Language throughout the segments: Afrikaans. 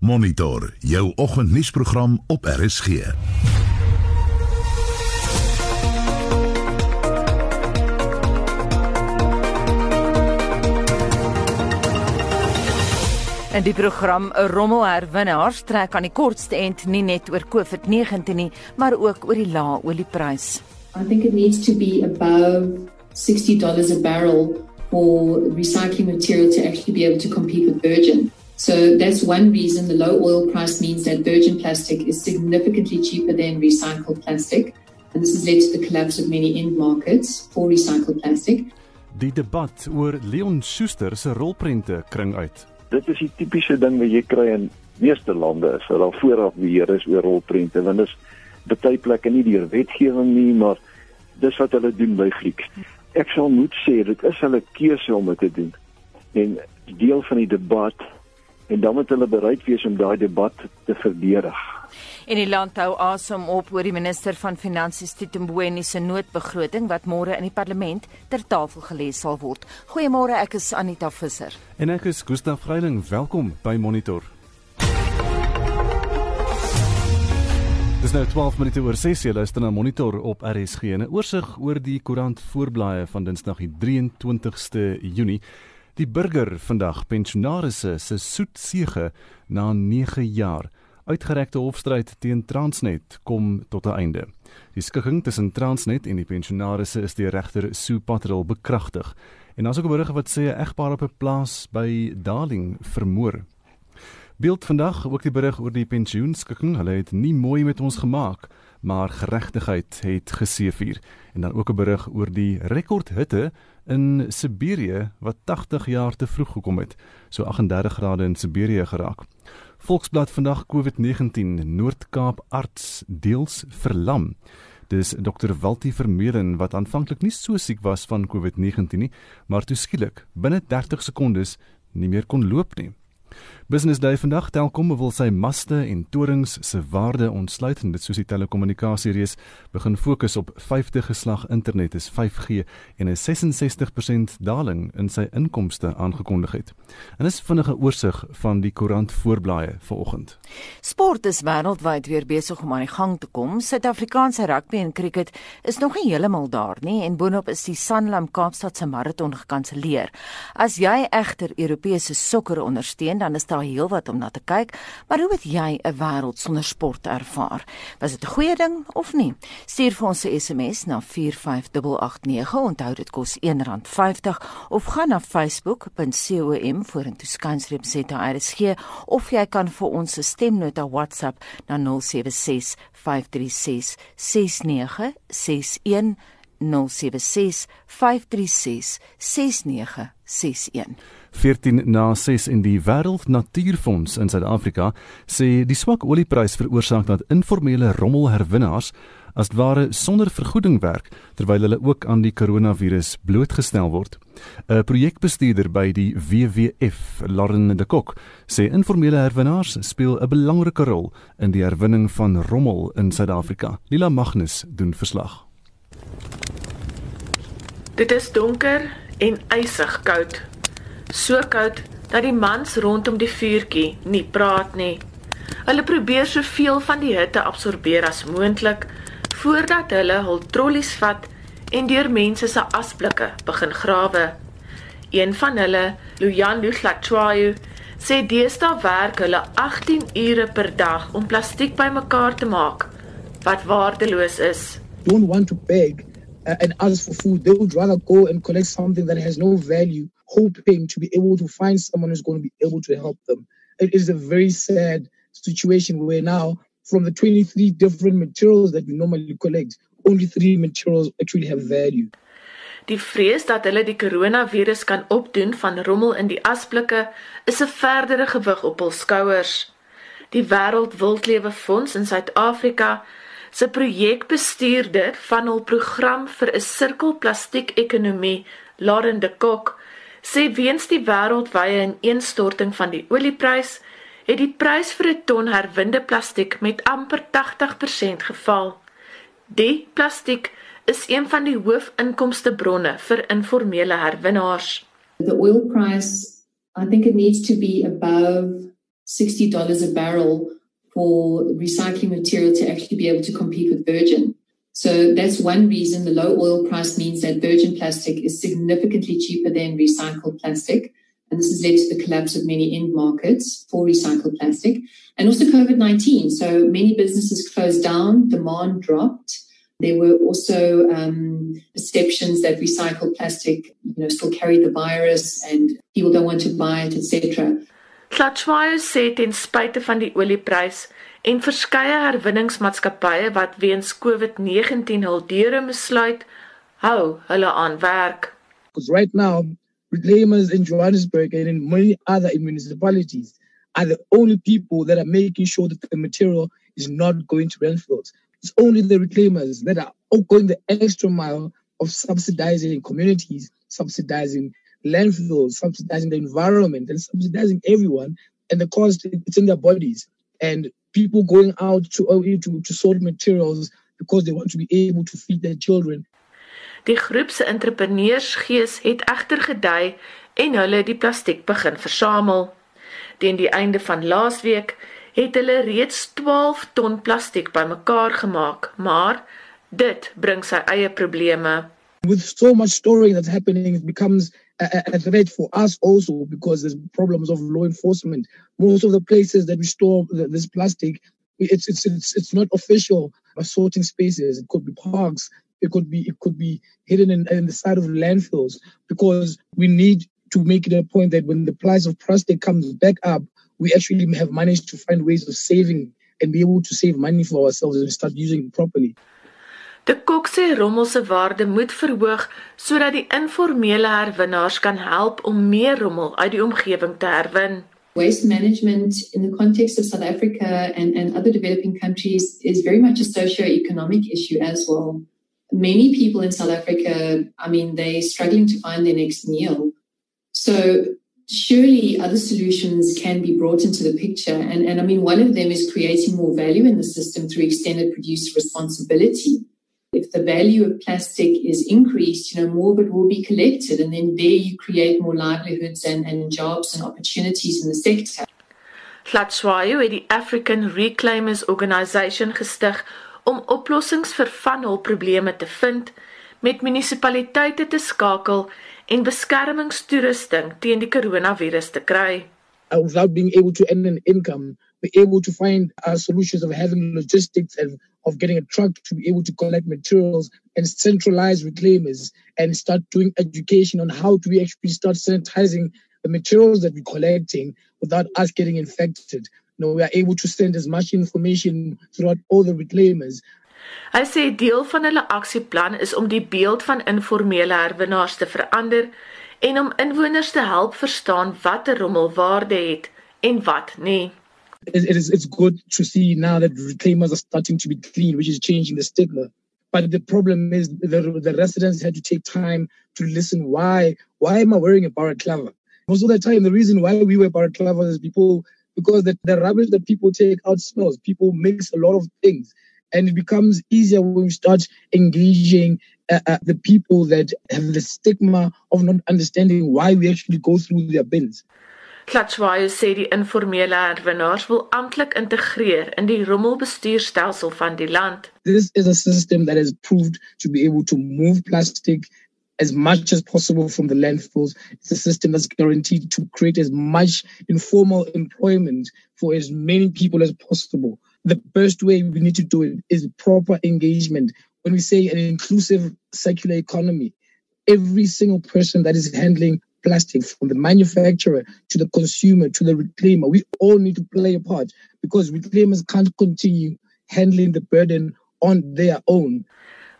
Monitor jou oggendnuusprogram op RSG. In die program 'n rommel herwinnaars trek aan die kortste end nie net oor COVID-19 nie, maar ook oor die lae olieprys. I think it needs to be above $60 a barrel for recycling material to actually be able to compete with virgin. So that's one reason the low oil price means that virgin plastic is significantly cheaper than recycled plastic. And this has led to the collapse of many end markets for recycled plastic. Die debat oor Leon Schuster se rolprente kring uit. Dit is die tipiese ding wat jy kry in meeste lande is dat daar vooraf beheer is oor rolprente want dit is baie plekke nie deur wetgewing nie, maar dis wat hulle doen by Grieks. Ek sal moet sê dit is hulle keuse om dit te doen. En deel van die debat en dan moet hulle bereid wees om daai debat te verdedig. En die land hou asem op oor die minister van Finansies Tito Mboweni se noodbegroting wat môre in die parlement ter tafel gelê sal word. Goeiemôre, ek is Anita Visser. En ek is Gustaf Greiling. Welkom by Monitor. Dis nou 12 minute oor 6 jy luister na Monitor op RSG. 'n Oorsig oor die koerant voorblaaie van Dinsdag die 23ste Junie. Die burger vandag pensionarisse se soet sege na 9 jaar. Uitgerekte hofstryd teen Transnet kom tot 'n einde. Die skikking tussen Transnet en die pensionarisse is deur regter Sue Patrol bekragtig. En daar's ook 'n berig wat sê 'n egpaar op 'n plaas by Darling vermoor. Beeld vandag ook die berig oor die pensioenskikking. Hulle het nie mooi met ons gemaak, maar geregtigheid het geseëvier. En dan ook 'n berig oor die rekordhitte in Siberië wat 80 jaar te vroeg gekom het. So 38 grade in Siberië geraak. Volksblad vandag COVID-19 Noord-Kaap arts deels verlam. Dis Dr. Waltie Vermeulen wat aanvanklik nie so siek was van COVID-19 nie, maar toe skielik binne 30 sekondes nie meer kon loop nie. Business Day vandag Telkom wil sy maste en torings se waarde ontsluit en dit soos die telekommunikasiereis begin fokus op 5de geslag internet is 5G en 'n 66% daling in sy inkomste aangekondig het. En is vinnige oorsig van die koerant voorblaaie vanoggend. Sport is wêreldwyd weer besig om aan die gang te kom. Suid-Afrikaanse rugby en cricket is nog nie heeltemal daar nie en boonop is die Sanlam Kaapstad se maraton gekanselleer. As jy egter Europese sokker ondersteun, dan is daar heelwat om na te kyk, maar hoe het jy 'n wêreld sonder sport ervaar? Was dit 'n goeie ding of nie? Stuur vir ons 'n SMS na 45889. Onthou dit kos R1.50 of gaan na facebook.com vorentoe skansreep ZRSG of jy kan vir ons 'n stemnota WhatsApp na 076 536 6961 076 536 6961 14 na 6 in die Wêreld Natuurfonds in Suid-Afrika sê die swak olieprys veroorsaak dat informele rommelherwinnaars as ware sonder vergoeding werk terwyl hulle ook aan die koronavirus blootgestel word. 'n Projekbestuurder by die WWF, Lauren de Kok, sê informele herwinnaars speel 'n belangrike rol in die herwinning van rommel in Suid-Afrika. Lila Magnus doen verslag. Dit is donker en ysig koud so koud dat die mans rondom die vuurtjie nie praat nie. Hulle probeer soveel van die hitte absorbeer as moontlik voordat hulle hul trollies vat en deur mense se asblikke begin grawe. Een van hulle, Lujan Luhlatchwayu, sê deesdae werk hulle 18 ure per dag om plastiek bymekaar te maak wat waardeloos is. Don't want to beg uh, and ask for food. They would rather go and collect something that has no value hoping to be able to find someone who's going to be able to help them. It is a very sad situation where now, from the 23 different materials that we normally collect, only three materials actually have value. Die vrees dat hulle die koronavirus kan opdoen van rommel in die asblikke is 'n verdere gewig op hul skouers. Die Wêreld Wildlewe Fonds in Suid-Afrika se projekbestuurder van hul program vir 'n sirkelplastiek ekonomie, Lauren de Kok, sê weens die wêreldwye ineenstorting van die olieprys het die prys vir 'n ton herwinde plastiek met amper 80% geval. Die plastiek is een van die hoofinkomste bronne vir informele herwinnaars. The oil price, I think it needs to be above $60 a barrel for recycling material to actually be able to compete with virgin. So that's one reason the low oil price means that virgin plastic is significantly cheaper than recycled plastic. And this has led to the collapse of many end markets for recycled plastic. And also COVID 19. So many businesses closed down, demand dropped. There were also um, perceptions that recycled plastic, you know, still carried the virus and people don't want to buy it, etc. Klatschwayo sê ten spyte van die olieprys en verskeie herwinningsmaatskappye wat weens COVID-19 hul deure besluit, hou hulle aan werk. Because right now, reclaimers in Johannesburg and in many other municipalities are the only people that are making sure that the material is not going to landfills. It's only the reclaimers that are going the extra mile of subsidizing communities, subsidizing landfills, subsidizing the environment, and subsidizing everyone. And the cost it's in their bodies. And people going out to oh, to, to sort materials because they want to be able to feed their children. Die groep se entrepreneursgees het egter gedui en hulle die plastiek begin versamel. Teen die einde van laasweek het hulle reeds 12 ton plastiek bymekaar gemaak, maar dit bring sy eie probleme. With so much storing that's happening it becomes a, threat for us also because there's problems of law enforcement. Most of the places that we store this plastic it's it's it's, it's not official sorting spaces. It could be parks, it could be it could be hidden in, in the side of landfills because we need to make it a point that when the price of plastic comes back up, we actually have managed to find ways of saving and be able to save money for ourselves and start using it properly. De kok sê rommel se waarde moet verhoog sodat die informele herwinnaars kan help om meer rommel uit die omgewing te herwin. Waste management in the context of South Africa and, and other developing countries is very much a socio-economic issue as well. Many people in South Africa, I mean, they're struggling to find their next meal. So surely other solutions can be brought into the picture. And, and I mean, one of them is creating more value in the system through extended producer responsibility. If the value of plastic is increased, you know, more of it will be collected. And then there you create more livelihoods and, and jobs and opportunities in the sector. Flatswayo het die African Reclaimers Organisation gestig om oplossings vir van hul probleme te vind, met munisipaliteite te skakel en beskermingstoerusting teen die koronavirus te kry. Uh, without being able to earn an income, be able to find uh, solutions of having logistics and of getting a truck to be able to collect materials and centralize reclaimers and start doing education on how do we actually start sanitizing the materials that we're collecting without us getting infected. You know, we are able to send as much information throughout all the reclaimers. Hy sê deel van hulle aksieplan is om die beeld van informele herwinnaars te verander en om inwoners te help verstaan wat 'n rommel waarde het en wat nie. it is it's good to see now that reclaimers are starting to be clean, which is changing the stigma. But the problem is the, the residents had to take time to listen. Why? Why am I wearing a balaclava? Most of the time, the reason why we wear balaclavas is people because the, the rubbish that people take out smells. People mix a lot of things, and it becomes easier when we start engaging uh, uh, the people that have the stigma of not understanding why we actually go through their bins. Klatschwayo sê die informele herwinnaars wil amptelik integreer in die rommelbestuurstelsel van die land. This is a system that has proved to be able to move plastic as much as possible from the landfills. It's a system that's guaranteed to create as much informal employment for as many people as possible. The best way we need to do it is proper engagement. When we say an inclusive circular economy, every single person that is handling plastic from the manufacturer to the consumer to the reclaimer. We all need to play a part because reclaimers can't continue handling the burden on their own.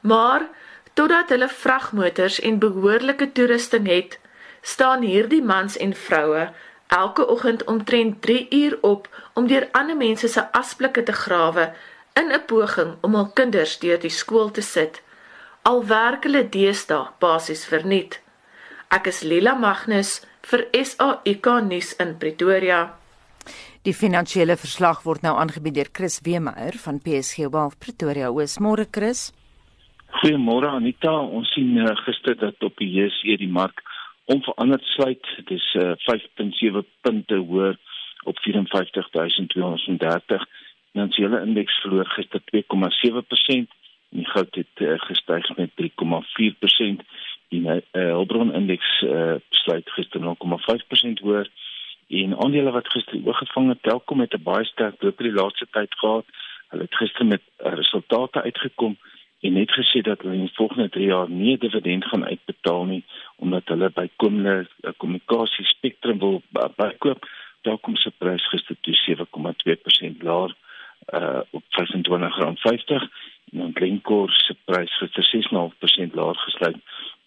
Maar totdat hulle vragmotors en behoorlike toerusting het, staan hierdie mans en vroue elke oggend omtrent 3 uur op om deur ander mense se asblikke te grawe in 'n poging om hul kinders deur die skool te sit. Al werk hulle deesdae basies verniet. Ek is Lila Magnus vir SAK nuus in Pretoria. Die finansiële verslag word nou aangebied deur Chris Wemeyer van PSG Wealth Pretoria. Goeiemôre Chris. Goeiemôre Anita. Ons sien uh, gister dat op die JSE die mark onveranderd sluit. Dit is uh, 5.7 punte hoër op 54230. Finansiële indeks verloor gister 2,7% en die goud het uh, gestyg met 3,4%. Die uh, Hulbron indeks uh, sluit gister 0,5% hoër en aandele wat gister oorgevang het, Telkom het 'n baie sterk loop die laaste tyd gehad. Hulle het gister met resultate uitgekom en net gesê dat hulle in die volgende 3 jaar nie dividend gaan uitbetaal nie omdat hulle bykomende kommunikasie spektrum wil bykoop. Telkom se prys gister toe 7,2% laer op R25.50 en dan Glencore se prys gister 6,5% laer gesluit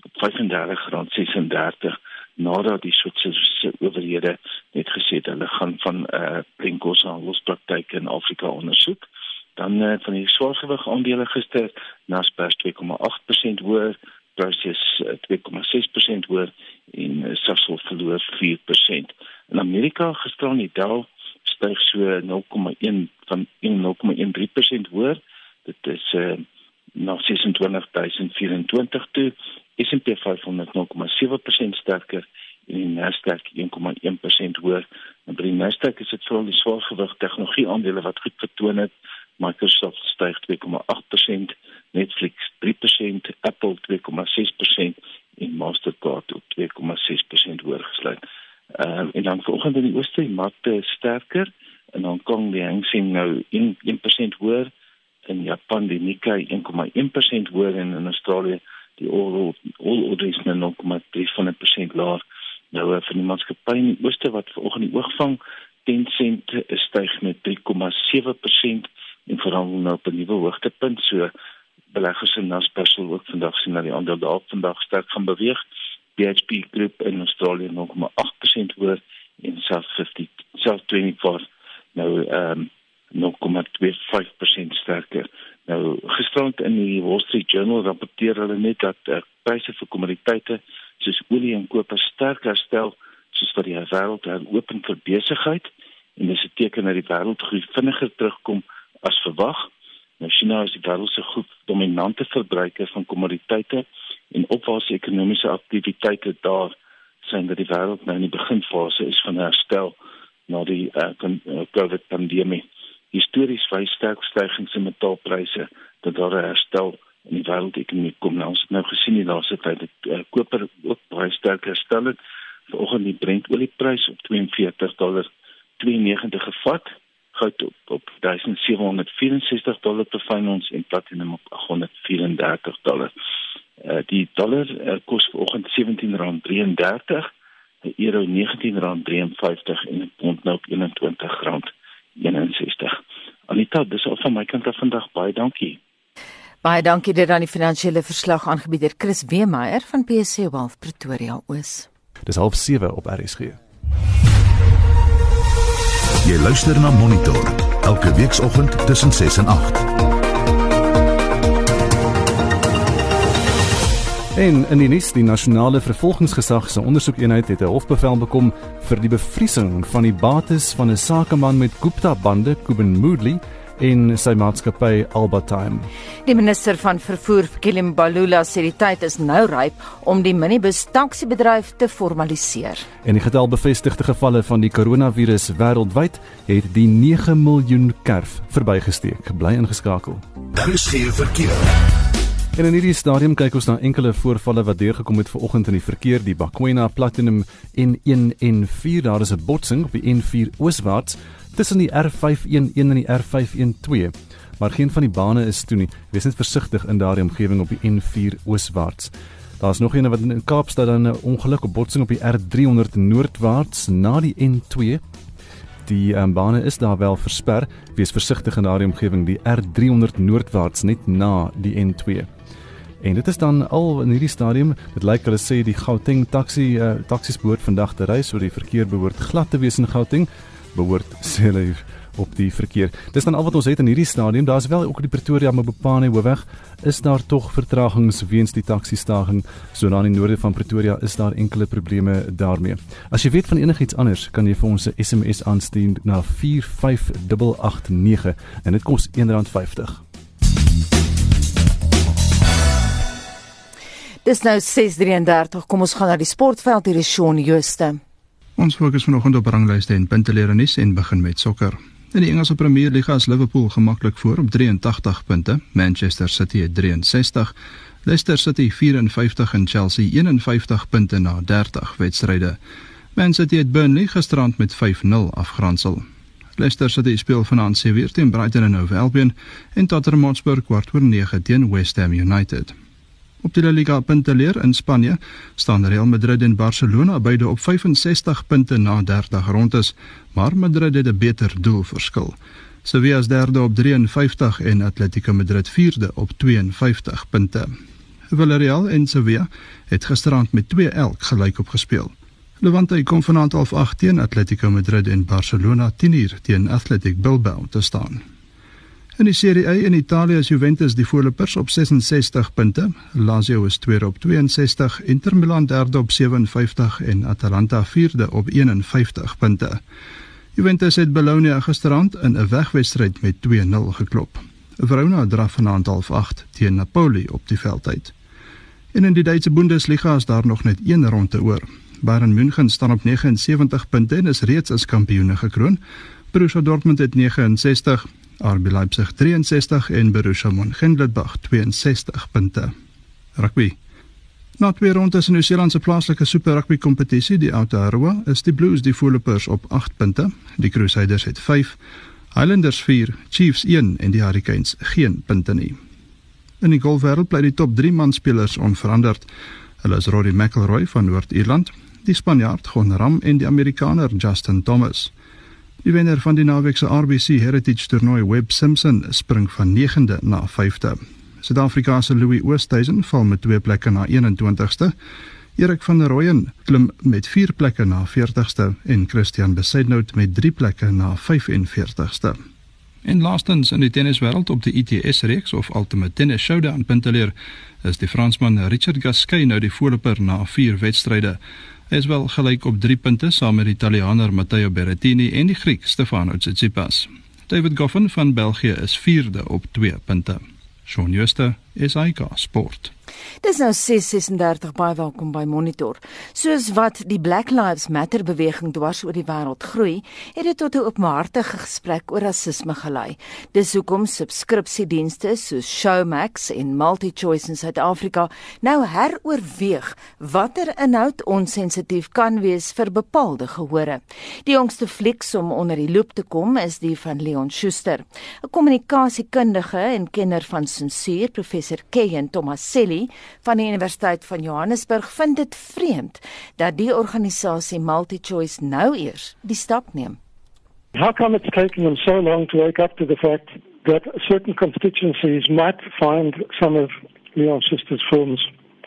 op R35.36 nadat die Switserse owerhede net gesê het hulle gaan van uh Glencore se handelspraktyke in Afrika ondersoek. Dan uh, van die swaargewig aandele gister Naspers 2,8% hoër, Perseus uh, 2,6% hoër en uh, Sasol verloor 4%. In Amerika gister aan die Dow styg so 0,1 van 0,13% hoër. Dit is uh, na 26024 toe. S&P 500 0,7% sterker en die Nasdaq 1,1% hoër. En by die Nasdaq is dit veral die swaargewig tegnologie aandele wat goed vertoon het. Microsoft styg 2,8%, Netflix 3%, Apple 2,6% en Mastercard op 2,6% hoër gesluit. Ehm um, en dan vanoggend in die ooste die markte sterker in Hong Kong die Hang Seng nou 1 1% hoër in Japan die Nikkei 1,1% hoër en in Australië die All All Orders nou 0,3% laer. Nou vir die maatskappy in die ooste wat vanoggend die oog vang Tencent styg met 3,7% en veral nou op 'n nuwe hoogtepunt so beleggers in Naspers sal ook vandag sien dat die aandeel daar vandag sterk gaan beweeg. BHP Group in Australië 0,8% hoër en South 50 South 24 nou ehm um, 0,25% sterker. Nou gisterand in die Wall Street Journal rapporteer hulle net dat uh, pryse vir kommoditeite soos olie en koper sterk herstel soos wat die wêreld heropen vir besigheid en dis 'n teken dat die wêreld vinniger terugkom as verwag. Nou China is die wêreld se groot dominante verbruiker van kommoditeite en opwaartse ekonomiese aktiwiteite daar sien dat die wêreld nou in die beginfase is van herstel na die uh, COVID pandemie. Histories wys sterk stygings in metaalpryse dat daar 'n herstel in die wêreldekonomie kom. Nou ons het nou gesien die laaste tyd dat uh, koper ook baie sterk herstel het. Vanoggend die Brent olieprys op 42 dollar 92 gevat goud op op 1764 dollar per fyn ons en platinum op 834 dollar. Uh, die dollar uh, kos vanoggend R17.33, 'n euro R19.53 en 'n pond nou op R21.61. Anita, dis al van my kant af vandag baie dankie. Baie dankie dat aan die finansiële verslag aangebied het Chris Weemeyer van PSC Wealth Pretoria Oos. Dis half 7 op RSG. Jy luister na Monitor elke weekoggend tussen 6 en 8. En in die nuus, die nasionale vervolgingsgesag se ondersoekeenheid het 'n hofbevel bekom vir die bevriesing van die bates van 'n sakeman met Gupta bande, Kuben Moodley en sy maatskappy Albertime. Die minister van vervoer, Kilim Balula, sê die tyd is nou ryp om die minibus taksiebedryf te formaliseer. En die getal bevestigde gevalle van die koronavirus wêreldwyd het die 9 miljoen kerf verbygesteek. Bly ingeskakel. Daar is geen verkeer. En in hierdie stadium kyk ons na enkele voorvalle wat deurgekom het vanoggend in die verkeer, die Bakwena Platinum N1 en 4, daar is 'n botsing op die N4 ooswaarts tussen die R511 en die R512. Maar geen van die bane is toe nie. Wees net versigtig in daardie omgewing op die N4 ooswaarts. Daar's nog een wat in Kaapstad dan 'n ongeluk op botsing op die R300 noordwaarts na die N2. Die um, bane is daar wel versper. Wees versigtig in daardie omgewing, die R300 noordwaarts net na die N2. En dit is dan al in hierdie stadium. Dit lyk hulle sê die Gauteng taxi uh, taksies behoort vandag te ry, so die verkeer behoort glad te wees in Gauteng behoort sê hulle op die verkeer. Dis dan al wat ons het in hierdie stadium. Daar's wel ook die Pretoria Mopane hoofweg is daar tog vertragings weens die taxi-staking. So dan in die noorde van Pretoria is daar enkele probleme daarmee. As jy weet van enigiets anders, kan jy vir ons 'n SMS aanstuur na 45889 en dit kos R1.50. Dis nou 6:33. Kom ons gaan na die sportveld hier is Shaun Jooste. Ons fokus vanoggend op ranglyste en puntelere nuus en begin met sokker. In die Engelse Premier Liga is Liverpool gemaklik voor op 83 punte, Manchester City het 63, Leicester City 54 en Chelsea 51 punte na 30 wedstryde. Man City het Burnley gisterand met 5-0 afgeronsel. Leicester City speel vanaand se weer teen Brighton en Hove Albion en Tottenham Hotspur kwart oor 9 teen West Ham United. Op die La Liga punteleer in Spanje staan Real Madrid en Barcelona beide op 65 punte na 30 rondes, maar Madrid het 'n beter doelverskil. Sevilla is derde op 53 en Atletico Madrid vierde op 52 punte. Villarreal en Sevilla het gisterand met 2 elk gelyk opgespeel. Levante kom vanaand half 8 teen Atletico Madrid en Barcelona 10uur teen Athletic Bilbao te staan. In die Serie A in Italië is Juventus die voorlopers op 66 punte, Lazio is tweede op 62, Inter Milan derde op 57 en Atalanta vierde op 51 punte. Juventus het Bologna gisterand in 'n wegwedstryd met 2-0 geklop. Verona draf vanaand half 8 teen Napoli op die veld uit. En in die Duitse Bundesliga is daar nog net een ronde oor. Bayern München staan op 79 punte en is reeds as kampioene gekroon. Borussia Dortmund het 69, RB Leipzig 63 en Borussia Mönchengladbach 62 punte. Rugby. Na twee rondes in die Nieu-Seelandse plaaslike Super Rugby kompetisie, die Aotearoa, is die Blues die voorlopers op 8 punte. Die Crusaders het 5, Highlanders 4, Chiefs 1 en die Hurricanes geen punte nie. In die golfwêreld bly die top 3 manspelers onveranderd. Hulle is Rory McIlroy van Noord-Ierland, die Spanjaard Gon Ram en die Amerikaner Justin Thomas. Die wenner van die naweek se RBC Heritage Toernooi, Webb Simpson, spring van 9de na 5de. Suid-Afrika se Louis Oosthuizen val met 2 plekke na 21ste. Erik van der Rooyen klim met 4 plekke na 40ste en Christian Besaidnout met 3 plekke na 45ste. En laastens in die tenniswêreld op die ITS reeks of Ultimate Tennis Showdown punteleer is die Fransman Richard Gasquet nou die voorloper na 4 wedstryde. Hy is wel gelyk op 3 punte saam met die Italiaaner Matteo Berrettini en die Griek Stefano Tsitsipas. David Goffin van België is 4de op 2 punte. Shaun Schuster, SAK Sport. Dis nou 6:36 baie welkom by Monitor. Soos wat die Black Lives Matter beweging dwars oor die wêreld groei, het dit tot 'n openhartige gesprek oor rasisme gelei. Dis hoekom subskripsiedienste soos Showmax en MultiChoice in Suid-Afrika nou heroorweeg watter inhoud onsensitief kan wees vir bepaalde gehore. Die jongste flieks om onder die loop te kom is die van Leon Schuster, 'n kommunikasiekundige en kenner van sensuur, professor Ken Tomaselli van die Universiteit van Johannesburg vind dit vreemd dat die organisasie MultiChoice nou eers die stap neem. How come it's taking them so long to wake up to the fact that certain constituencies might find some of Leon Sister's films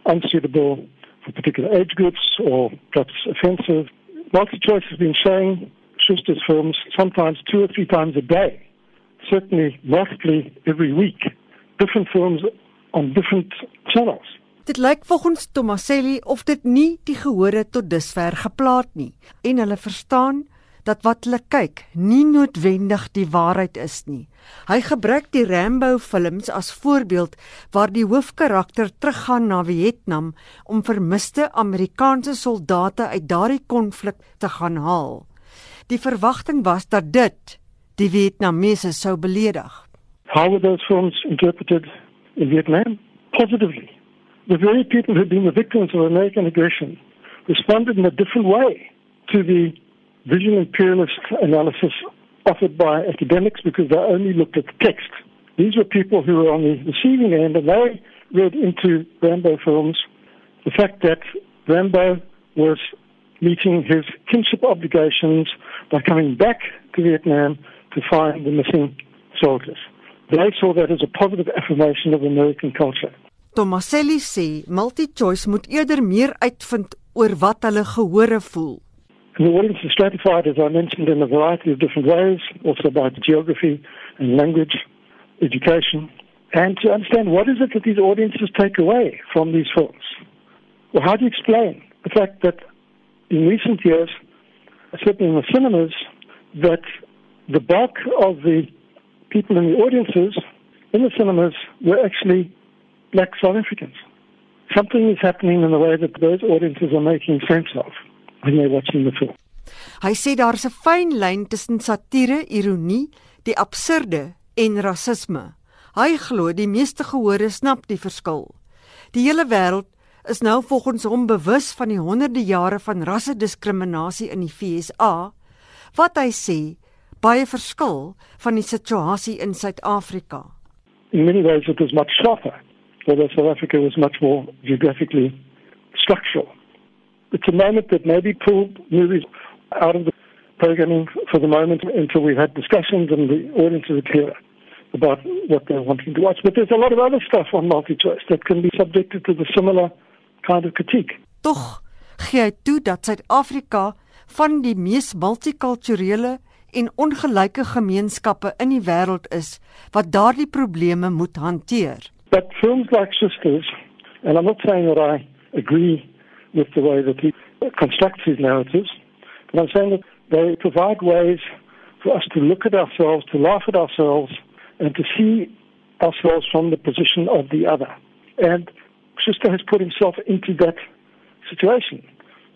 unsuitable for particular age groups or perhaps offensive? MultiChoice has been showing Schuster's films sometimes two or three times a day, certainly multiply every week. Different films on different channels. Dit lyk volgens Tomaselli of dit nie die gehore tot dusver geplaat nie en hulle verstaan dat wat hulle kyk nie noodwendig die waarheid is nie. Hy gebruik die Rambo films as voorbeeld waar die hoofkarakter teruggaan na Vietnam om vermiste Amerikaanse soldate uit daardie konflik te gaan haal. Die verwagting was dat dit die Vietnamese sou beledig. How were those films interpreted in Vietnam positively. The very people who had been the victims of American aggression responded in a different way to the visual imperialist analysis offered by academics because they only looked at the text. These were people who were on the receiving end and they read into Rambo films the fact that Rambo was meeting his kinship obligations by coming back to Vietnam to find the missing soldiers. They saw that as a positive affirmation of American culture. Tomaselli sê MultiChoice moet eerder meer uitvind oor wat hulle gehore voel. The audience is stratified, as I mentioned, in a variety of different ways, also by geography and language, education, and to understand what is it that these audiences take away from these films. Well, how do you explain the fact that in recent years, certainly in the cinemas, that the bulk of the people in the audiences in the cinemas were actually black South Africans. Something is happening in the way that those audiences are making sense of when they're watching the film. Hy sê daar's 'n fyn lyn tussen satire, ironie, die absurde en rasisme. Hy glo die meeste gehore snap die verskil. Die hele wêreld is nou volgens hom bewus van die honderde jare van rassediskriminasie in die FSA wat hy sê baie verskil van die situasie in Suid-Afrika. In many ways it was much sharper, whereas South Africa was much more geographically structural. It's a moment that maybe pulled movies out of the programming for the moment until we've had discussions and the audiences are clear about what they're wanting to watch. But there's a lot of other stuff on multi-choice that can be subjected to the similar kind of critique. Tog gee hy toe dat Suid-Afrika van die mees multikulturele en ongelyke gemeenskappe in die wêreld is wat daardie probleme moet hanteer. But films like Sisters, and I'm not saying that I agree with the way that he constructs his narratives, but I'm saying that they provide ways for us to look at ourselves, to laugh at ourselves, and to see ourselves from the position of the other. And Sister has put himself into that situation.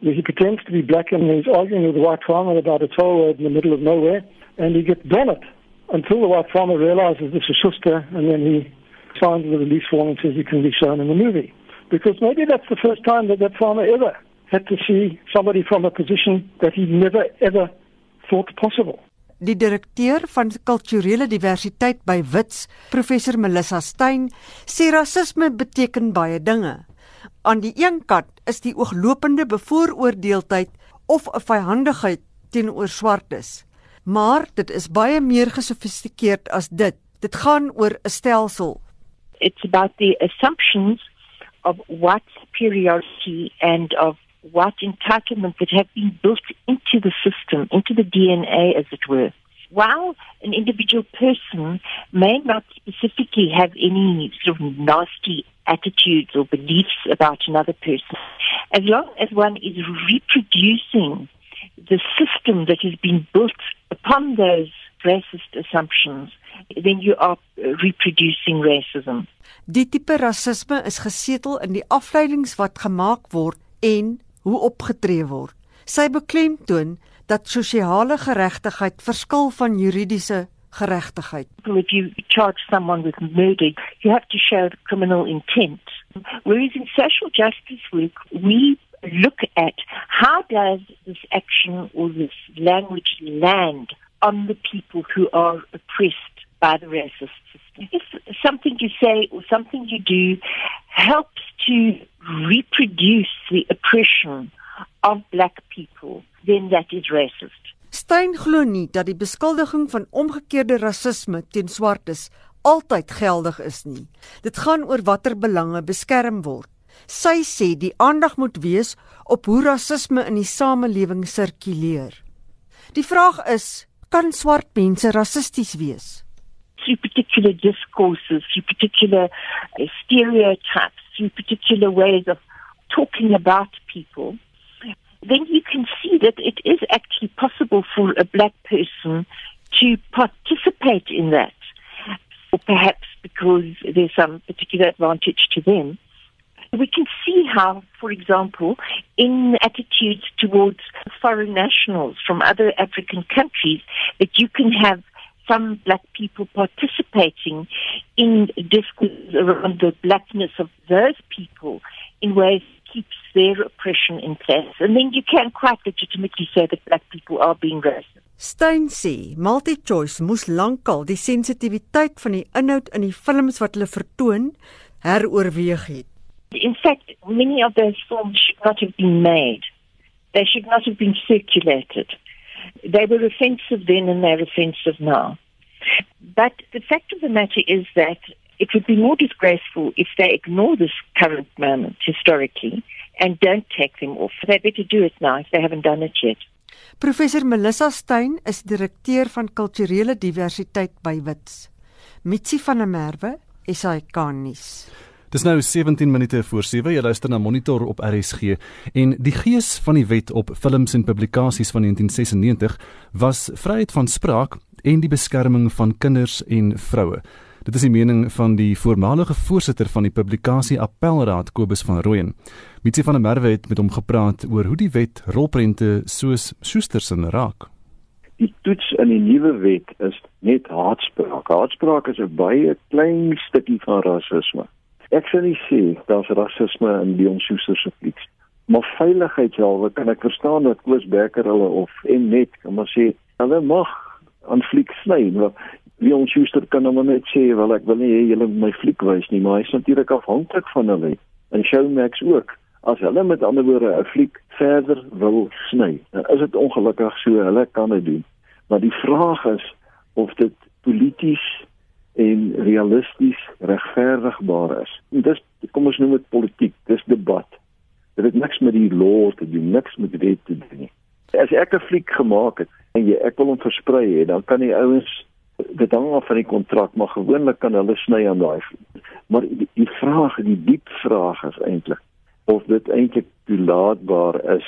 He pretends to be black and he's arguing with the white farmer about a toll road in the middle of nowhere, and he gets done it until the white farmer realizes this is Schuster, and then he signs the release form and says he can be shown in the movie. Because maybe that's the first time that that farmer ever had to see somebody from a position that he never ever thought possible. Die direkteur van kulturele diversiteit by Wits, professor Melissa Stein, sê rasisme beteken baie dinge. Aan die een kant is die ooglopende bevooroordeeldheid of 'n vyhandigheid teenoor swartes. Maar dit is baie meer gesofistikeerd as dit. Dit gaan oor 'n stelsel. It's about the assumptions of what superiority and of what entitlement that have been built into the system, into the DNA, as it were. While an individual person may not specifically have any sort of nasty attitudes or beliefs about another person, as long as one is reproducing the system that has been built upon those racist assumptions, then you are reproducing racism. Die tipe rasisme is gesetel in die afleidings wat gemaak word en hoe opgetree word. Sy beklemtoon dat sosiale geregtigheid verskil van juridiese geregtigheid. If you charge someone with murder, you have to show criminal intent. Whereas in social justice work, we look at how does this action or this language land on the people who are oppressed by the racist system. If something you say or something you do helps to reproduce the oppression of black people, then that is racist. Stein glo nie dat die beskuldiging van omgekeerde rasisme teen swartes altyd geldig is nie. Dit gaan oor watter belange beskerm word. Sy sê die aandag moet wees op hoe rasisme in die samelewing sirkuleer. Die vraag is, kan swart mense rassisties wees? Through particular discourses, through particular uh, stereotypes, through particular ways of talking about people, then you can see that it is actually possible for a black person to participate in that. Or perhaps because there's some particular advantage to them. We can see how, for example, in attitudes towards foreign nationals from other African countries, that you can have some black people participating in discourse around the blackness of those people in ways keeps their oppression in place. And then you can quite legitimately say that black people are being racist. Stein sê MultiChoice moes lankal die sensitiwiteit van die inhoud in die films wat hulle vertoon heroorweeg het. In fact, many of those films should not have been made. They should not have been circulated. They were offensive then and they're offensive now. But the fact of the matter is that it would be more disgraceful if they ignore this current moment historically and don't take them off. They better do it now if they haven't done it yet. Professor Melissa Stein is direkteur van kulturele diversiteit by Wits. Mitsi van der Merwe, SAK nuus. Dis nou 17 minute voor 7. Jy luister na Monitor op RSG en die gees van die wet op films en publikasies van 1996 was vryheid van spraak en die beskerming van kinders en vroue. Dit is die mening van die voormalige voorsitter van die publikasie Appelraad Kobus van Rooyen. Mitsi van der Merwe het met hom gepraat oor hoe die wet rolprente soos Schustersen raak. Die toets in die nuwe wet is net haatspraak. Haatspraak is 'n baie klein stukkie van rasisme. Ek sê nie sê daar's rasisme in Leon Schuster se flieks. Maar veiligheidshalwe kan ek verstaan dat Koos Becker hulle of en net kan maar sê hulle mag aan fliek sny. Maar Leon Schuster kan hom net sê wel ek wil nie hê julle my fliek wys nie, maar hy's natuurlik afhanklik van hulle. En Showmax ook. As hulle met ander woorde 'n fliek verder wil sny, is dit ongelukkig so hulle kan dit doen. Maar die vraag is of dit polities en realisties regverdigbaar is. En dis kom ons noem dit politiek, dis debat. Dit het niks met die law te doen, niks met wet te doen nie. As ek 'n fliek gemaak het en jy ek wil hom versprei hê, dan kan die ouens dit hang af van die kontrak, maar gewoonlik kan hulle sny aan daai fliek. Maar die, die vraag, die diep vraag is eintlik of dit eintlik toelaatbaar is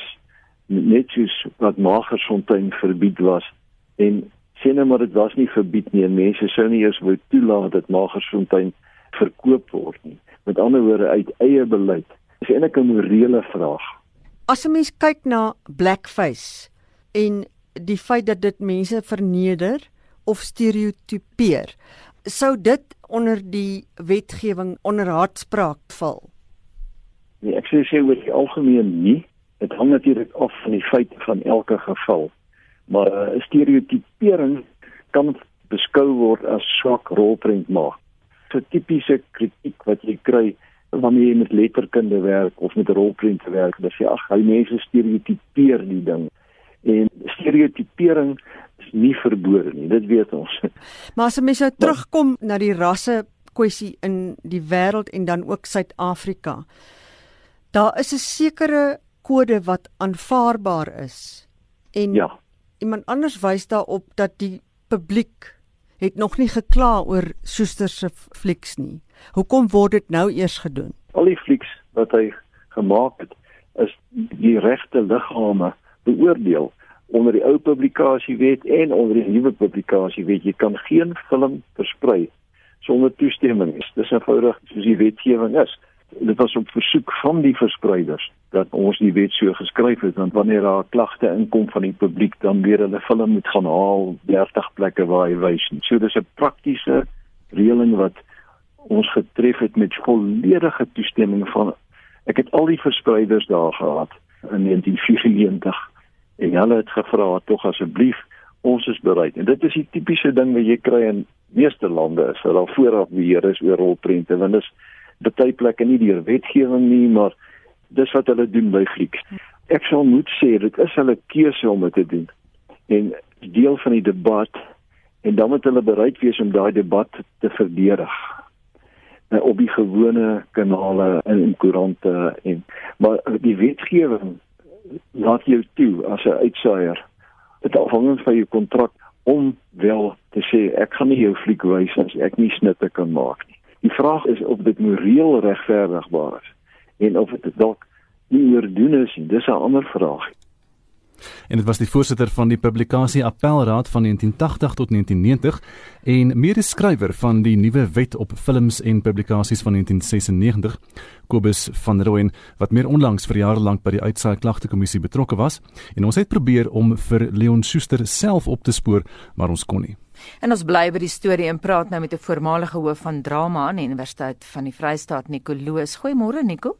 net soos wat Magersfontein verbied was en sê nou maar dit was nie verbied nie. Mense sou nie eers wou toelaat dat Magersfontein verkoop word nie. Met ander woorde uit eie beleid. Dis eintlik 'n morele vraag. As 'n mens kyk na blackface en die feit dat dit mense verneder of stereotipeer, sou dit onder die wetgewing onder haatspraak val. Nee, ek sê sê oor die algemeen nie. Dit hang natuurlik af van die feite van elke geval maar 'n uh, stereotipering kan beskou word as swak rolprent maak. So tipiese kritiek wat jy kry wanneer jy met letterkunde werk of met rolprente werk, dan sê ag, hy mense stereotipeer die ding. En stereotipering is nie verbode nie, dit weet ons. Maar as mense nou terugkom na die rasse kwessie in die wêreld en dan ook Suid-Afrika. Daar is 'n sekere kode wat aanvaarbaar is. En ja iemand anders wys daarop dat die publiek het nog nie gekla oor Soester se flieks nie. Hoekom word dit nou eers gedoen? Al die flieks wat hy gemaak het, is die regte liggame beoordeel onder die ou publikasiewet en onder die nuwe publikasiewet. Jy kan geen film versprei sonder toestemming. Dis eenvoudig soos die wetgewing is dit was op versoek van die verspreiders dat ons die wet so geskryf het want wanneer daar klagte inkom van die publiek dan weer hulle film moet gaan haal 30 plekke waar hy wys. So dis 'n praktiese reëling wat ons getref het met volledige toestemming van ek het al die verspreiders daar gehad in 1994 en hulle het gevra tog asseblief ons is bereid en dit is die tipiese ding wat jy kry in meeste lande is dat daar vooraf beheer is oor rolprente want dit is baie plekke nie deur wetgewing nie, maar dis wat hulle doen by Grieks. Ek sal moet sê dit is hulle keuse om dit te doen. En deel van die debat en dan moet hulle bereid wees om daai debat te verdedig uh, op die gewone kanale in in koerante en maar die wetgewing laat jou toe as 'n uitsaier dit afhangend van jou kontrak om wel te sê ek gaan nie jou fliek wys as ek nie snitte kan maak nie. Die vraag is of dit moreel regverdigbaar is en of dit dalk nie oordoen is nie. Dis 'n ander vraag. En dit was die voorsitter van die publikasie Appelraad van 1980 tot 1990 en medeskrywer van die nuwe wet op films en publikasies van 1996, Kobus van Rooyen, wat meer onlangs vir jare lank by die uitsaai klagtekommissie betrokke was. En ons het probeer om vir Leon Schuster self op te spoor, maar ons kon nie. En ons bly by die storie en praat nou met 'n voormalige hoof van drama aan die Universiteit van die Vrystaat, Nico Loos. Goeiemôre Nico.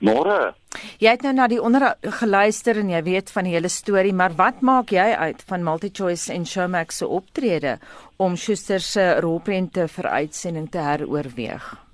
Môre. Jy het nou na die onder geluister en jy weet van die hele storie, maar wat maak jy uit van MultiChoice en Showmax se optrede om Schuster se rolprente vir uitsending te heroorweeg?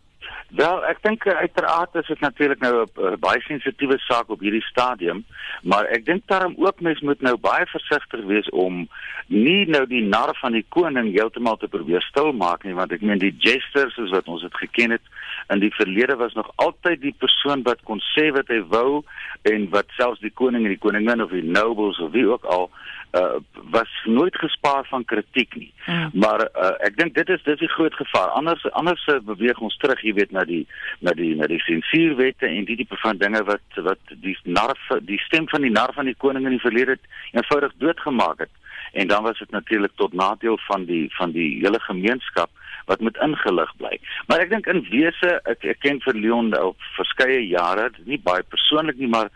Wel, ek dink eh, uiteraard is dit natuurlik nou 'n uh, baie sensitiewe saak op hierdie stadium, maar ek dink daarom ook mens moet nou baie versigtig wees om nie nou die nar van die koning heeltemal te probeer stilmaak nie, want ek meen die gestures soos wat ons dit geken het In die verlede was nog altyd die persoon wat kon sê wat hy wou en wat selfs die koning en die koningin of die nobles of wie ook al uh, was nooit gespaar van kritiek nie. Mm. Maar uh, ek dink dit is dis die groot gevaar. Anders anders beweeg ons terug, jy weet, na die na die na die sensuurwette en die tipe van dinge wat wat die narf die stem van die nar van die koning in die verlede eenvoudig doodgemaak het. En dan was dit natuurlik tot nadeel van die van die hele gemeenskap wat moet ingelig bly. Maar ek dink in wese ek, ek ken vir Leon op verskeie jare, nie baie persoonlik nie, maar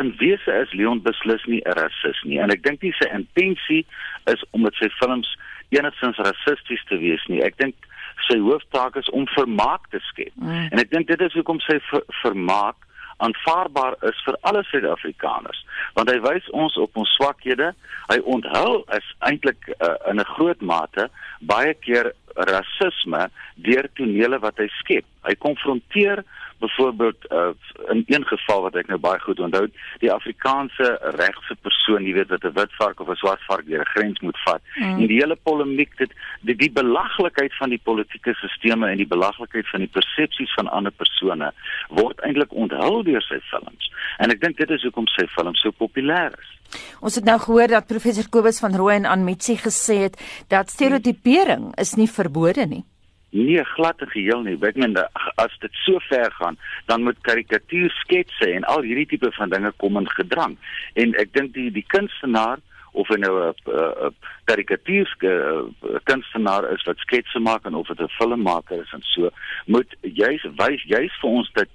in wese is Leon beslis nie 'n rasis nie en ek dink nie sy intensie is om met sy films enigstens rassisties te wees nie. Ek dink sy hooftaak is om vermaak te skep. Mm. En ek dink dit is hoekom sy ver, vermaak aanvaarbaar is vir alle Suid-Afrikaners want hy wys ons op ons swakhede hy onthul is eintlik uh, in 'n groot mate baie keer rasisme deur tonele wat hy skep hy konfronteer byvoorbeeld uh, in een geval wat ek nou baie goed onthou, die Afrikaanse regse persoon, jy weet wat 'n wit vark of 'n swart vark deur 'n grens moet vat. Mm. En die hele polemiek dit die, die belaglikheid van die politieke stelsels en die belaglikheid van die persepsies van ander persone word eintlik onthul deur sy films. En ek dink dit is hoekom sy films so populêr is. Ons het nou gehoor dat professor Kobus van Rooyen aan Mitsi gesê het dat stereotipering is nie verbode nie. Nee, glad en geheel nie. Ek meen as dit so ver gaan, dan moet karikatuur sketse en al hierdie tipe van dinge kom in gedrang. En ek dink die die kunstenaar of hy nou 'n karikatuur kunstenaar is wat sketse maak en of dit 'n filmmaker is en so, moet juis wys juis vir ons dat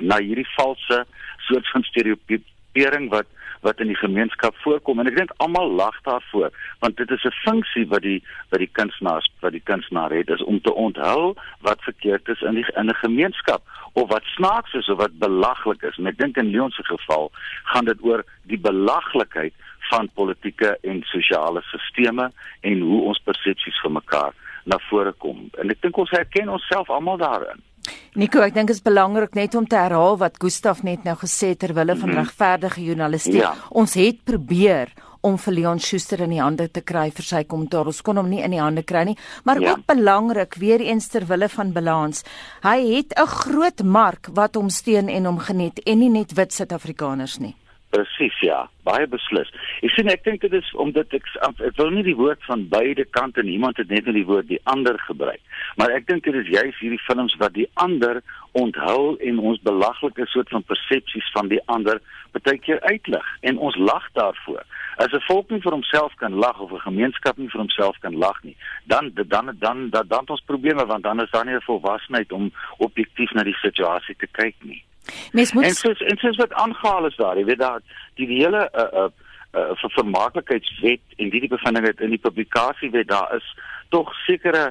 na hierdie valse soort van stereotipering wat wat in die gemeenskap voorkom. En ek dink almal lag daarvoor want dit is 'n funksie wat die wat die kunstenaars wat die kunstenaar het is om te onthul wat verkeerd is in die in 'n gemeenskap of wat snaaks is of wat belaglik is. En ek dink in Leon se geval gaan dit oor die belaglikheid van politieke en sosiale sisteme en hoe ons persepsies vir mekaar na vore kom. En ek dink ons herken onsself almal daarin Nico, ek dink dit is belangrik net om te herhaal wat Gustaf net nou gesê het terwyl van mm -hmm. regverdige journalistiek. Ja. Ons het probeer om vir Leon Schuster in die hande te kry vir sy kommentaar. Ons kon hom nie in die hande kry nie, maar ja. ook belangrik weer eens terwille van balans. Hy het 'n groot mark wat hom steun en hom geniet en nie net wit Suid-Afrikaners nie. Presies ja, baie beslis. Ek sien ek dink dit is omdat ek ek wil nie die woord van beide kante nie. Iemand het net net die woord die ander gebruik. Maar ek dink dit is juis hierdie films wat die ander onthul en ons belaglike soort van persepsies van die ander baie keer uitlig en ons lag daarvoor. As 'n volk nie vir homself kan lag of 'n gemeenskap nie vir homself kan lag nie, dan dan dan dan dan, ons probleme want dan is daar nie 'n volwassenheid om objektief na die situasie te kyk nie. Mens moet En soos en soos wat aangehaal is daar, jy weet daar die, die hele uh uh, uh vir vermaaklikheidswet en die tipe van dinge in die publikasiewet daar is tog sekere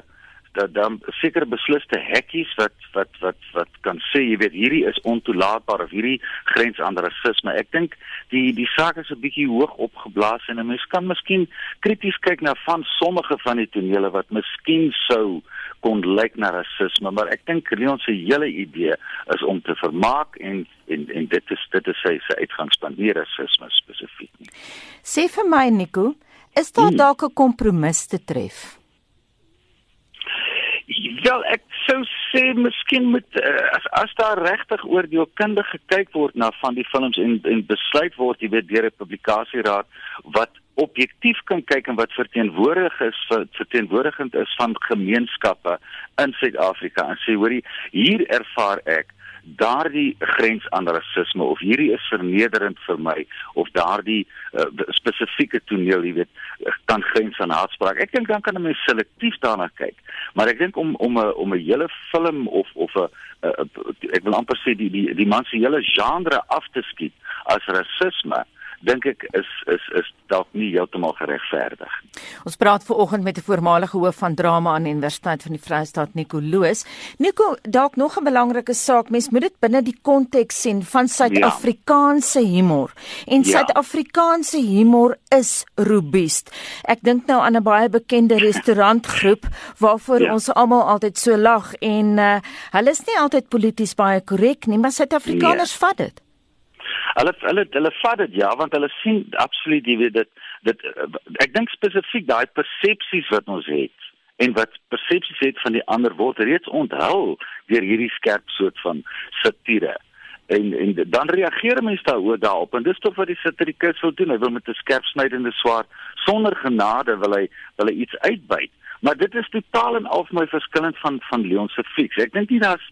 dat dan sekere besluste hekkies wat wat wat wat kan sê jy weet hierdie is ontoelaatbaar of hierdie grens aan rasisme. Ek dink die die saak is 'n bietjie hoog opgeblaas en 'n mens kan miskien krities kyk na van sommige van die tonele wat miskien sou kon lyk na rasisme, maar ek dink Leon se hele idee is om te vermaak en en en dit is dit is sy sy uitgangspunt nie rasisme spesifiek nie. Sê vir my Nico, is daar hmm. dalk 'n kompromis te tref? Wel ek sou sê miskien moet uh, as as daar regtig oor die kundige gekyk word na van die films en en besluit word jy weet deur 'n publikasieraad wat objektief kan kyk en wat verteenwoordig is verteenwoordigend is van gemeenskappe in Suid-Afrika. En sê hoorie hier ervaar ek daardie grens aan rasisme of hierdie is vernederend vir my of daardie uh, spesifieke toneel, jy weet, kan grens aan haatspraak. Ek dink dan kan 'n mens selektief daarna kyk. Maar ek dink om om 'n om 'n hele film of of 'n ek wil amper sê die die die man se hele genre af te skiet as rasisme dink ek is is is dalk nie heeltemal geregverdig. Ons praat ver oggend met 'n voormalige hoof van drama aan die Universiteit van die Vrystaat Nico Loos. Nico, dalk nog 'n belangrike saak, mens moet dit binne die konteks sien van Suid-Afrikaanse humor. En ja. Suid-Afrikaanse humor is robuust. Ek dink nou aan 'n baie bekende restaurantgroep waarvoor ja. ons almal altyd so lag en uh, hulle is nie altyd polities baie korrek nie, maar Suid-Afrikaners nee. vat dit. Hulle hulle hulle vat dit ja, want hulle sien absoluut jy weet dit dit ek dink spesifiek daai persepsies wat ons het en wat persepsies het van die ander word reeds onthul deur hierdie skerp soort van satire. En en dan reageer mense daaroor daarop en dis tog wat die satirikus wil doen. Hy wil met 'n skerp snydende swaard sonder genade wil hy wil hy iets uitbuit maar dit is totaal en al vir my verskillend van van Leon se fiks ek dink nie daar's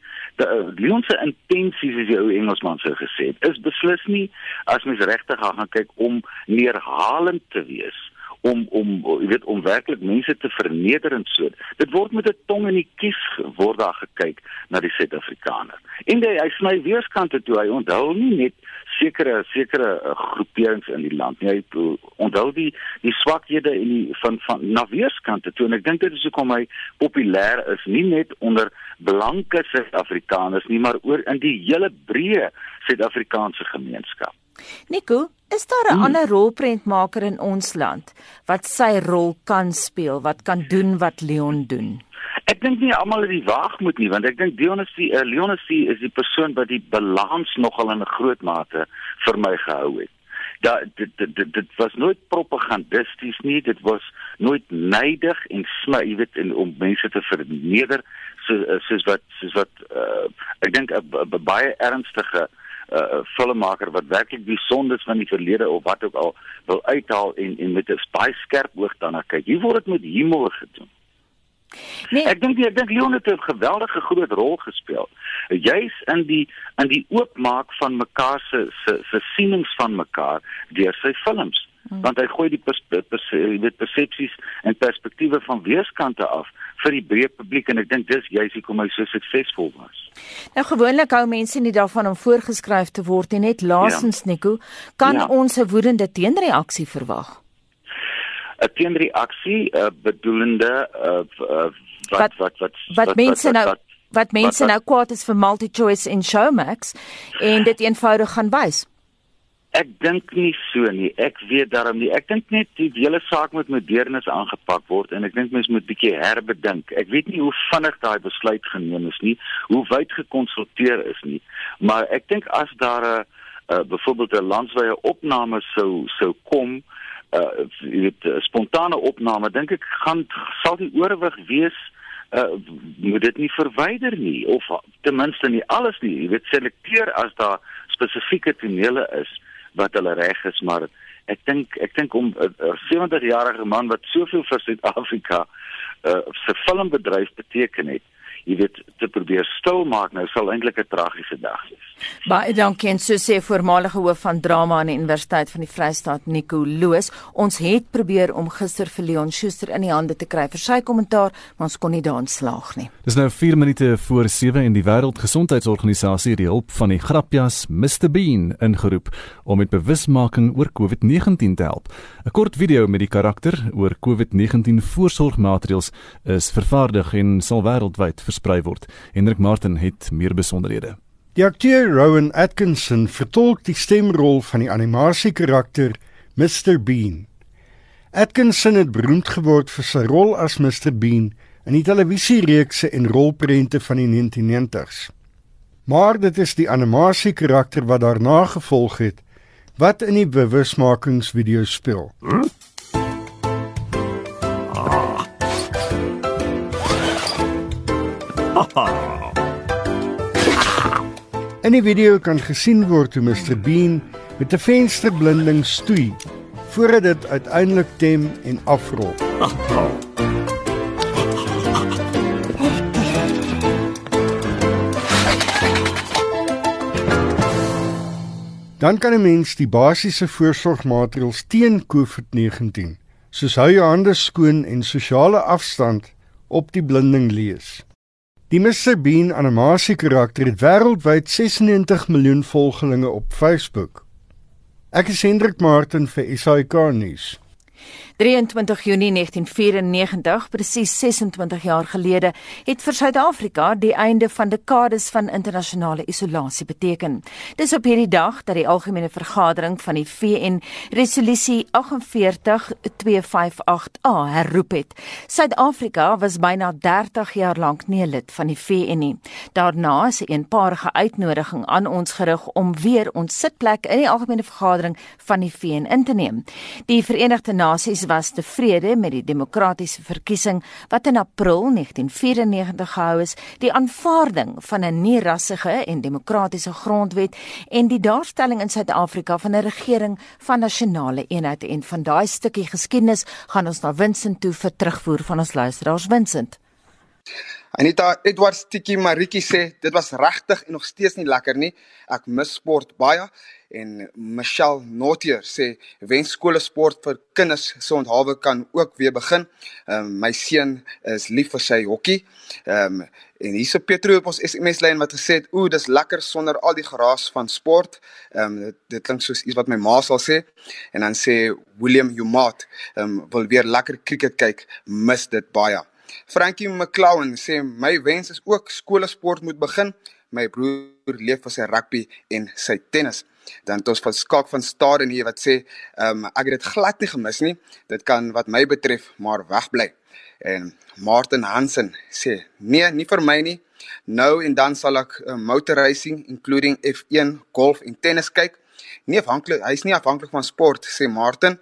uh, Leon se intensies as die ou Engelsman sou gesê het is beslis nie as mens regtig gaan kyk om neerhalend te wees om om jy weet om werklik mense te verneder en so. Dit word met 'n tong in die kies word daar gekyk na die Suid-Afrikaner. En hy, hy sny weerskante toe. Hy onthou nie net sekere sekere uh, groeperings in die land nie. Hy onthou die die swakhede in die van van na weerskante toe en ek dink dit is hoekom hy populêr is nie net onder blanke Suid-Afrikaners nie, maar oor in die hele breë Suid-Afrikaanse gemeenskap. Nico, is daar 'n hmm. ander rolprentmaker in ons land wat sy rol kan speel, wat kan doen wat Leon doen? Ek dink nie almal het die waag moet nie, want ek dink Leon is die uh, Leon is die is die persoon wat die balans nogal in 'n groot mate vir my gehou het. Da dit dit dit, dit was nooit propagandisties nie, dit was nooit neidig en sny, jy weet, en om mense te verneder so soos wat soos wat uh, ek dink 'n baie ernstige uh, filmmaker wat werklik die sondes van die verlede of wat ook al wil uithaal en en met 'n baie skerp oog daarna kyk. Hier word dit met humor gedoen. Nee. Ek dink ek dink Leon het 'n geweldige groot rol gespeel. Juis in die in die oopmaak van mekaar se se se sienings van mekaar deur sy films. Hmm. Want hy gooi die pers, pers, pers, persepsies en perspektiewe van weerskante af vir die breë publiek en ek dink dis juist hoekom hy so suksesvol was. Nou gewoonlik hou mense nie daarvan om voorgeskryf te word nie, net laasens ja. Nico, kan ja. ons 'n woedende teenreaksie verwag? 'n Teenreaksie uh, bedoelende uh, uh, wat, wat wat wat wat mense nou wat mense nou kwaad is vir MultiChoice en Showmax en dit eenvoudig gaan wys. Ek dink nie so nie. Ek weet daarom nie. Ek dink net die hele saak moet modernis aangepak word en ek dink mens moet bietjie herbedink. Ek weet nie hoe vinnig daai besluit geneem is nie, hoe wyd gekonsulteer is nie. Maar ek dink as daar 'n uh, byvoorbeeld 'n landswye opname sou sou kom, uh jy weet spontane opname, dink ek gaan sal die oorwig wees uh moet dit nie verwyder nie of ten minste nie alles nie. Jy weet selekteer as daar spesifieke tonele is wat hulle reg is, maar ek dink ek dink om 'n 70-jarige man wat soveel vir Suid-Afrika uh, se filmbedryf beteken het, jy weet te probeer stil maak nou sal eintlik 'n tragiese dag wees. Baie dankie en so sê voormalige hoof van drama aan die Universiteit van die Vrystaat Nico Loos. Ons het probeer om gister vir Leon Schuster in die hande te kry vir sy kommentaar, maar ons kon nie daarin slaag nie. Dis nou 4 minute voor 7 en die Wêreldgesondheidsorganisasie het die hulp van die grapjas Mr Bean ingeroep om met bewusmaking oor COVID-19 te help. 'n Kort video met die karakter oor COVID-19 voorsorgmaatreëls is vervaardig en sal wêreldwyd versprei word. Hendrik Martin het meer besonderhede. Die akteur Rowan Atkinson vertolk die stemrol van die animasiekarakter Mr Bean. Atkinson het beroemd geword vir sy rol as Mr Bean in die televisiereekse en rolprente van die 1990s. Maar dit is die animasiekarakter wat daarna gevolg het wat in die bewusmakingsvideo speel. Huh? In die video kan gesien word hoe Mr Bean met 'n vensterblinding stoei voordat dit uiteindelik tem en afrol. Dan kan 'n mens die basiese voorsorgmaatreëls teen COVID-19, soos hou jou hande skoon en sosiale afstand, op die blinding lees. Die Mr Bean animasiekarakter het wêreldwyd 96 miljoen volgelinge op Facebook. Ek is Hendrik Martin vir SAK nuus. 23 Junie 1994, presies 26 jaar gelede, het vir Suid-Afrika die einde van dekades van internasionale isolasie beteken. Dis op hierdie dag dat die algemene vergadering van die VN resolusie 48258A herroep het. Suid-Afrika was byna 30 jaar lank nie lid van die VN nie. Daarna is 'n eenparige uitnodiging aan ons gerig om weer ons sitplek in die algemene vergadering van die VN in te neem. Die Verenigde Nasies was tevrede met die demokratiese verkiesing wat in April 1994 gehou is, die aanvaarding van 'n nie-rassige en demokratiese grondwet en die daarstelling in Suid-Afrika van 'n regering van nasionale eenheid en van daai stukkie geskiedenis gaan ons na Vincent toe vir terugvoer van ons luisteraars Vincent. Anita Edwards Tiki Mariki sê dit was regtig en nog steeds nie lekker nie. Ek mis sport baie en Michelle Notier sê wenskole sport vir kinders se onthawe kan ook weer begin. Ehm um, my seun is lief vir sy hokkie. Ehm um, en hierse Petro op ons SMS lyn wat gesê het, "Ooh, dis lekker sonder al die geraas van sport." Ehm um, dit, dit klink soos iets wat my ma sal sê. En dan sê William Humat, ehm um, wil weer lekker cricket kyk, mis dit baie. Frankie McClown sê my wens is ook skoolsport moet begin. My broer leef vir sy rugby en sy tennis dan het ons van Skak van Staden hier wat sê, ehm um, ek het dit glad nie gemis nie. Dit kan wat my betref maar wegbly. En Martin Hansen sê, nee, nie vir my nie. Nou en dan sal ek uh, motor racing including F1, golf en tennis kyk. Nie afhanklik, hy's nie afhanklik van sport sê Martin.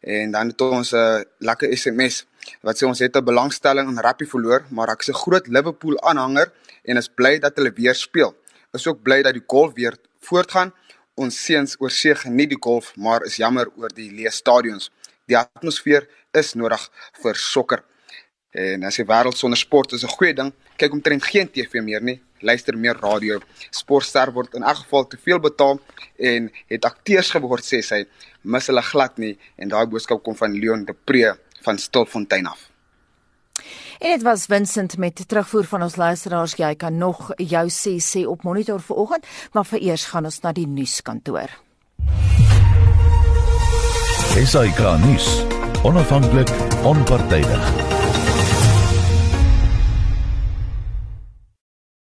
En dan het ons 'n uh, lekker SMS wat sê ons het 'n belangstelling in rugby verloor, maar ek is 'n groot Liverpool aanhanger en is bly dat hulle weer speel. Is ook bly dat die golf weer voortgaan ons seuns oor see geniet die golf, maar is jammer oor die leë stadions. Die atmosfeer is nodig vir sokker. En as jy wêreld sonder sport is 'n goeie ding, kyk omtrent geen TV meer nie, luister meer radio. Sportster word in elk geval te veel betaal en het akteurs geword sê sy, mis hulle glad nie en daai boodskap kom van Leon de Pre van Stilfontein af. En dit was Vincent met terugvoer van ons luisteraars. Jy kan nog jou sê sê op monitor vanoggend, maar vereers gaan ons na die nuuskantoor. Esai Kahnis, onafhanklik, onpartydig.